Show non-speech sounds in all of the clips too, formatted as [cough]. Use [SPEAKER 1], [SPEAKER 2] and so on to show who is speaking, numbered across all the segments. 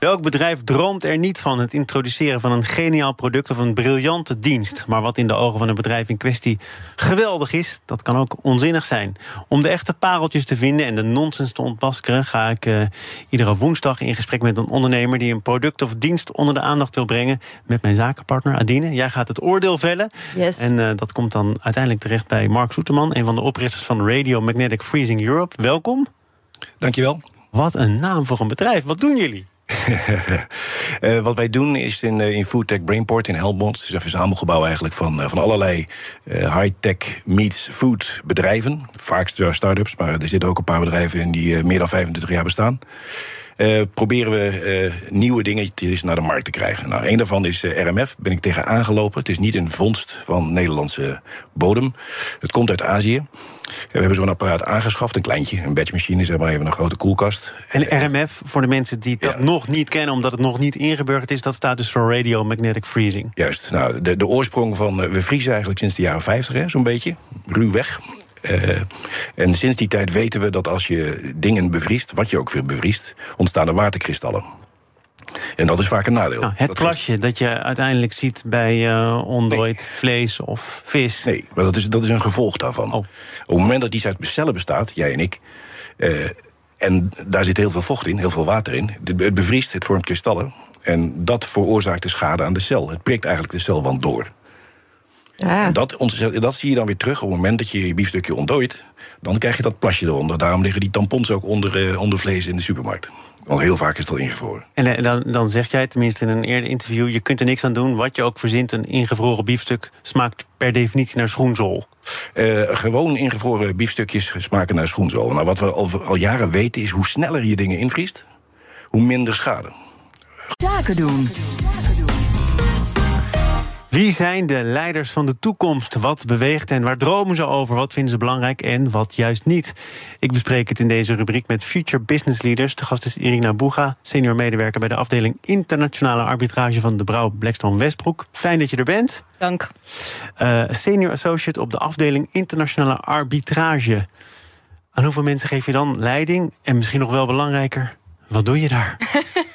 [SPEAKER 1] Welk bedrijf droomt er niet van het introduceren van een geniaal product of een briljante dienst? Maar wat in de ogen van het bedrijf in kwestie geweldig is, dat kan ook onzinnig zijn. Om de echte pareltjes te vinden en de nonsens te ontmaskeren, ga ik uh, iedere woensdag in gesprek met een ondernemer die een product of dienst onder de aandacht wil brengen. Met mijn zakenpartner Adine. Jij gaat het oordeel vellen.
[SPEAKER 2] Yes.
[SPEAKER 1] En uh, dat komt dan uiteindelijk terecht bij Mark Soeterman, een van de oprichters van Radio Magnetic Freezing Europe. Welkom.
[SPEAKER 3] Dankjewel.
[SPEAKER 1] Wat een naam voor een bedrijf. Wat doen jullie?
[SPEAKER 3] Uh, [laughs] wat wij doen is in, uh, in Foodtech Brainport in Helmond. Het is een verzamelgebouw eigenlijk van, uh, van allerlei high-tech meets food bedrijven. Vaak start-ups, maar er zitten ook een paar bedrijven in die meer dan 25 jaar bestaan. Proberen we uh, nieuwe dingetjes naar de markt te krijgen. Nou, een daarvan is RMF. Ben ik tegen aangelopen. Het is niet een vondst van Nederlandse bodem. Het komt uit Azië. We hebben zo'n apparaat aangeschaft, een kleintje, een batchmachine, zeg maar even een grote koelkast.
[SPEAKER 1] En RMF, voor de mensen die dat ja. nog niet kennen, omdat het nog niet ingeburgerd is, dat staat dus voor Radio Magnetic Freezing.
[SPEAKER 3] Juist. Nou, de, de oorsprong van. We vriezen eigenlijk sinds de jaren 50, zo'n beetje. Ruwweg. Uh, en sinds die tijd weten we dat als je dingen bevriest, wat je ook weer bevriest, ontstaan er waterkristallen. En dat is vaak een nadeel.
[SPEAKER 1] Nou, het dat plasje is... dat je uiteindelijk ziet bij uh, ontdooid nee. vlees of vis.
[SPEAKER 3] Nee, maar dat is, dat is een gevolg daarvan.
[SPEAKER 1] Oh.
[SPEAKER 3] Op het moment dat iets uit cellen bestaat, jij en ik. Uh, en daar zit heel veel vocht in, heel veel water in. Het bevriest, het vormt kristallen. En dat veroorzaakt de schade aan de cel. Het prikt eigenlijk de celwand door.
[SPEAKER 2] Ah.
[SPEAKER 3] En dat, dat zie je dan weer terug op het moment dat je je biefstukje ontdooit. Dan krijg je dat plasje eronder. Daarom liggen die tampons ook onder, uh, onder vlees in de supermarkt. Want heel vaak is dat ingevroren.
[SPEAKER 1] En dan, dan zeg jij, tenminste in een eerder interview... je kunt er niks aan doen, wat je ook verzint... een ingevroren biefstuk smaakt per definitie naar schoenzool.
[SPEAKER 3] Uh, gewoon ingevroren biefstukjes smaken naar schoenzool. Nou, wat we al, al jaren weten is hoe sneller je dingen invriest... hoe minder schade.
[SPEAKER 4] Zaken doen.
[SPEAKER 1] Wie zijn de leiders van de toekomst? Wat beweegt en waar dromen ze over? Wat vinden ze belangrijk en wat juist niet? Ik bespreek het in deze rubriek met Future Business Leaders. De gast is Irina Boega, senior medewerker bij de afdeling Internationale Arbitrage van de Brouw Blackstone Westbroek. Fijn dat je er bent.
[SPEAKER 2] Dank.
[SPEAKER 1] Uh, senior associate op de afdeling Internationale Arbitrage. Aan hoeveel mensen geef je dan leiding? En misschien nog wel belangrijker, wat doe je daar? [laughs]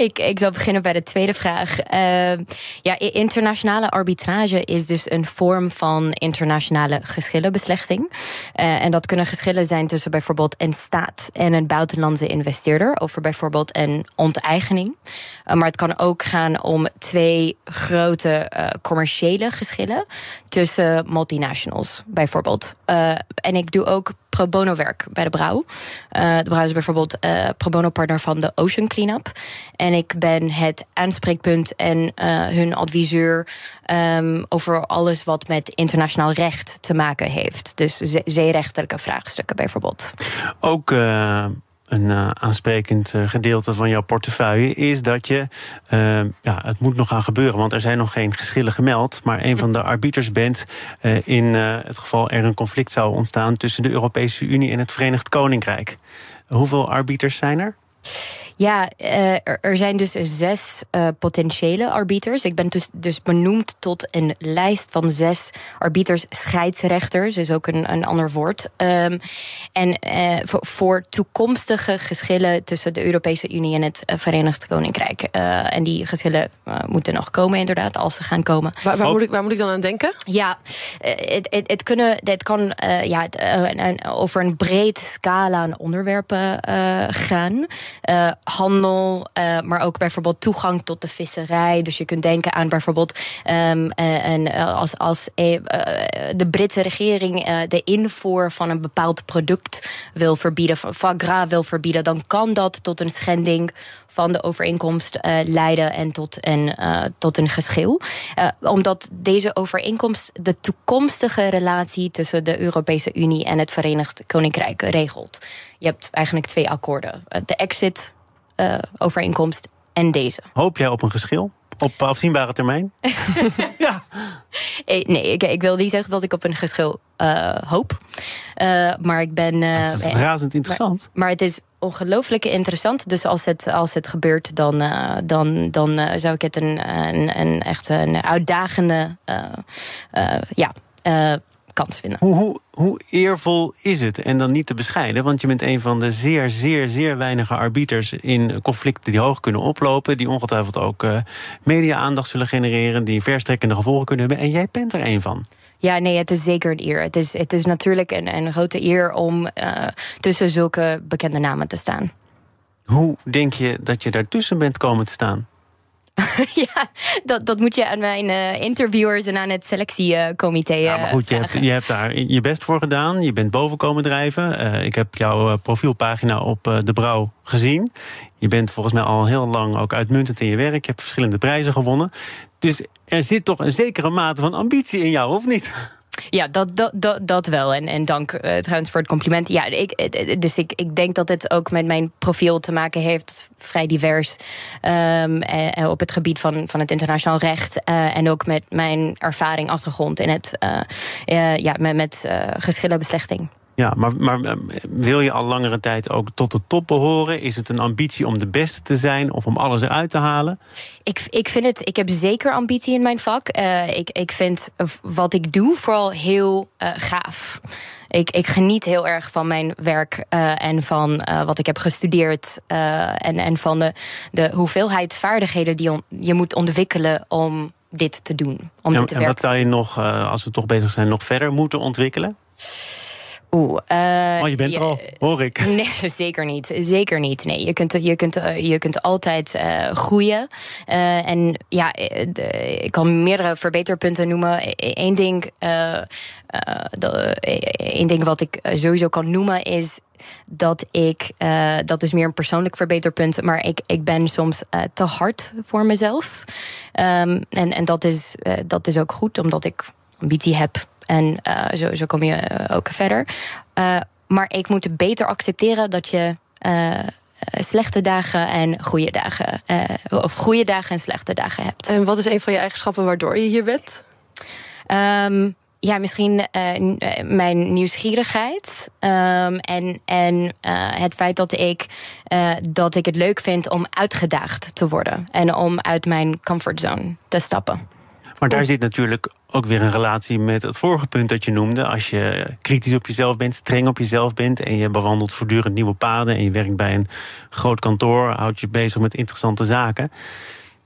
[SPEAKER 2] ik, ik zal beginnen bij de tweede vraag. Uh, ja, internationale arbitrage is dus een vorm van internationale geschillenbeslechting. Uh, en dat kunnen geschillen zijn tussen bijvoorbeeld een staat en een buitenlandse investeerder. Over bijvoorbeeld een onteigening. Uh, maar het kan ook gaan om twee grote commerciële geschillen tussen multinationals, bijvoorbeeld. en ik doe ook pro bono werk bij de Brouw. de Brouw is bijvoorbeeld pro bono partner van de Ocean Cleanup. En ik ben het aanspreekpunt en uh, hun adviseur um, over alles wat met internationaal recht te maken heeft. Dus ze zeerechtelijke vraagstukken bijvoorbeeld.
[SPEAKER 1] Ook. Een uh, aansprekend uh, gedeelte van jouw portefeuille is dat je. Uh, ja, het moet nog gaan gebeuren, want er zijn nog geen geschillen gemeld. Maar een van de arbiters bent in het geval er een conflict zou ontstaan tussen de Europese Unie en het Verenigd Koninkrijk. Hoeveel arbiters zijn er?
[SPEAKER 2] Ja, uh, er zijn dus zes uh, potentiële arbiters. Ik ben dus, dus benoemd tot een lijst van zes arbiters. Scheidsrechters is ook een, een ander woord. Um, en uh, voor, voor, toekomstige geschillen tussen de Europese Unie en het Verenigd Koninkrijk. en die geschillen moeten nog komen, inderdaad, als ze gaan komen.
[SPEAKER 5] Waar, waar, moet, ik, waar moet ik dan aan denken?
[SPEAKER 2] Ja, het, kunnen, het kan ja, over een breed scala aan onderwerpen gaan handel, uh, maar ook bijvoorbeeld toegang tot de visserij. Dus je kunt denken aan bijvoorbeeld um, uh, en als, als uh, de Britse regering de invoer van een bepaald product wil verbieden, van foie gras wil verbieden, dan kan dat tot een schending van de overeenkomst leiden en tot een, tot een geschil. omdat deze overeenkomst de toekomstige relatie tussen de Europese Unie en het Verenigd Koninkrijk regelt. Je hebt eigenlijk twee akkoorden: de exit overeenkomst en deze.
[SPEAKER 1] Hoop jij op een geschil? Op afzienbare termijn? [laughs]
[SPEAKER 2] ja. nee, ik, ik, wil niet zeggen dat ik op een geschil uh, hoop. Uh, maar ik ben. Uh,
[SPEAKER 1] dat is razend interessant.
[SPEAKER 2] Maar, maar, het is ongelooflijk interessant. Dus als het, als het gebeurt, dan, dan, dan zou ik het een, een, een echt een uitdagende ja, kans vinden.
[SPEAKER 1] Hoe, hoe, hoe eervol is het? En dan niet te bescheiden, want je bent een van de zeer, zeer, zeer weinige arbiters in conflicten die hoog kunnen oplopen, die ongetwijfeld ook uh, media-aandacht zullen genereren, die verstrekkende gevolgen kunnen hebben. En jij bent er een van.
[SPEAKER 2] Ja, nee, het is zeker een eer. Het is, het is natuurlijk een, een grote eer om uh, tussen zulke bekende namen te staan.
[SPEAKER 1] Hoe denk je dat je daartussen bent komen te staan? [laughs]
[SPEAKER 2] ja, dat, dat moet je aan mijn uh, interviewers en aan het selectiecomité. Uh,
[SPEAKER 1] ja, maar goed, je hebt, je hebt, daar je best voor gedaan. Je bent boven komen drijven. Uh, ik heb jouw profielpagina op De Brouw gezien. Je bent volgens mij al heel lang ook uitmuntend in je werk. Je hebt verschillende prijzen gewonnen. Dus er zit toch een zekere mate van ambitie in jou, of niet?
[SPEAKER 2] Ja, dat, dat, dat, dat wel. En, en dank uh, trouwens voor het compliment. Ja, ik, eh, dus ik, ik denk dat het ook met mijn profiel te maken heeft, vrij divers. Um, eh, op het gebied van, van het internationaal recht. En ook met mijn ervaring, achtergrond in het uh, ja, met, met geschillenbeslechting.
[SPEAKER 1] Ja, maar, maar eh, wil je al langere tijd ook tot de top behoren? Is het een ambitie om de beste te zijn of om alles eruit te halen?
[SPEAKER 2] Ik, ik vind het, ik heb zeker ambitie in mijn vak. Uh, ik, ik vind wat ik doe vooral heel uh, gaaf. Ik, ik, geniet heel erg van mijn werk uh, en van uh, wat ik heb gestudeerd. Uh, en, en van de, de hoeveelheid vaardigheden die on, je moet ontwikkelen om dit te doen. Om
[SPEAKER 1] ja,
[SPEAKER 2] dit te
[SPEAKER 1] en wat zou je nog, als we toch bezig zijn, nog verder moeten ontwikkelen?
[SPEAKER 2] Oeh, uh,
[SPEAKER 1] oh, je bent er al, hoor ik. [laughs]
[SPEAKER 2] Nee, zeker niet. Zeker niet. Nee, je kunt, je kunt, je kunt altijd uh, groeien. Uh, en ja, de, ik kan meerdere verbeterpunten noemen. Eén ding, één ding wat ik sowieso kan noemen is dat ik, uh, dat is meer een persoonlijk verbeterpunt, maar ik, ik ben soms uh, te hard voor mezelf. Um, en en dat, is, uh, dat is ook goed, omdat ik ambitie heb. En uh, zo, zo kom je uh, ook verder. Uh, maar ik moet beter accepteren dat je slechte dagen en goede dagen, of goede dagen en slechte dagen hebt.
[SPEAKER 5] En wat is een van je eigenschappen waardoor je hier bent?
[SPEAKER 2] Um, ja, misschien uh, mijn nieuwsgierigheid. Um, en en uh, het feit dat ik, uh, dat ik het leuk vind om uitgedaagd te worden. En om uit mijn comfortzone te stappen.
[SPEAKER 1] Maar daar zit natuurlijk ook weer een relatie met het vorige punt dat je noemde. Als je kritisch op jezelf bent, streng op jezelf bent en je bewandelt voortdurend nieuwe paden en je werkt bij een groot kantoor, houdt je bezig met interessante zaken.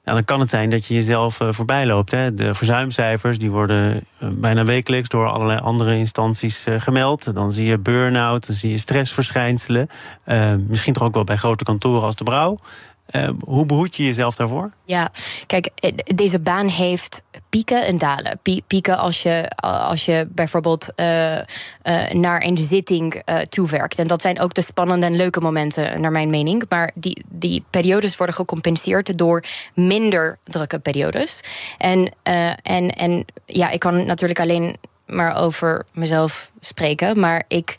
[SPEAKER 1] Nou, dan kan het zijn dat je jezelf uh, voorbij loopt. Hè. De verzuimcijfers die worden uh, bijna wekelijks door allerlei andere instanties uh, gemeld. Dan zie je burn-out, dan zie je stressverschijnselen. misschien toch ook wel bij grote kantoren als de Brouw. Uh, hoe behoed je jezelf daarvoor?
[SPEAKER 2] Ja, kijk, deze baan heeft pieken en dalen. Pieken als je, als je bijvoorbeeld uh, uh, naar een zitting toewerkt. En dat zijn ook de spannende en leuke momenten, naar mijn mening. Maar die, die periodes worden gecompenseerd door minder drukke periodes. En, en, en ja, ik kan natuurlijk alleen maar over mezelf spreken. Maar ik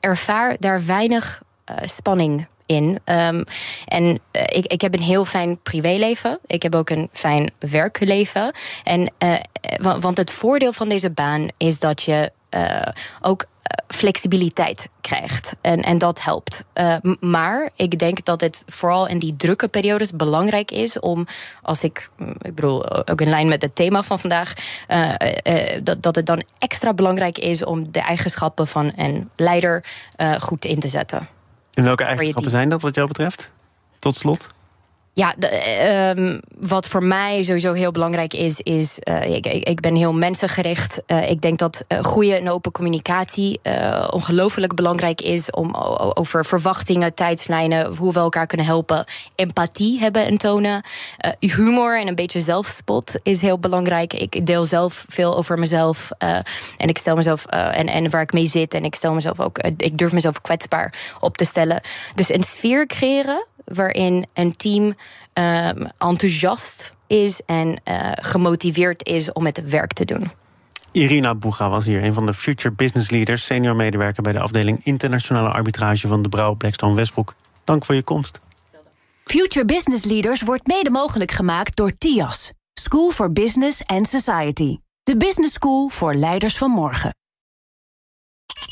[SPEAKER 2] ervaar daar weinig spanning in. Um, en uh, ik, ik heb een heel fijn privéleven. Ik heb ook een fijn werkleven. En, uh, want het voordeel van deze baan is dat je uh, ook flexibiliteit krijgt. En, en dat helpt. Maar ik denk dat het vooral in die drukke periodes belangrijk is om, als ik, ik bedoel, ook in lijn met het thema van vandaag, dat, dat het dan extra belangrijk is om de eigenschappen van een leider goed in te zetten.
[SPEAKER 1] En welke eigenschappen zijn dat wat jou betreft? Tot slot.
[SPEAKER 2] Ja, de, um, wat voor mij sowieso heel belangrijk is, is uh, ik, ik, ben heel mensengericht. Uh, ik denk dat uh, goede en open communicatie ongelooflijk belangrijk is om over verwachtingen, tijdslijnen, hoe we elkaar kunnen helpen, empathie hebben en tonen. humor en een beetje zelfspot is heel belangrijk. Ik deel zelf veel over mezelf en ik stel mezelf en, en waar ik mee zit en ik stel mezelf ook, ik durf mezelf kwetsbaar op te stellen. Dus een sfeer creëren waarin een team uh, enthousiast is en uh, gemotiveerd is om het werk te doen.
[SPEAKER 1] Irina Boega was hier, een van de Future Business Leaders, senior medewerker bij de afdeling Internationale Arbitrage van de Brouw Blackstone Westbroek. Dank voor je komst.
[SPEAKER 4] Future Business Leaders wordt mede mogelijk gemaakt door TIAS, School for Business and Society. De Business School voor leiders van morgen.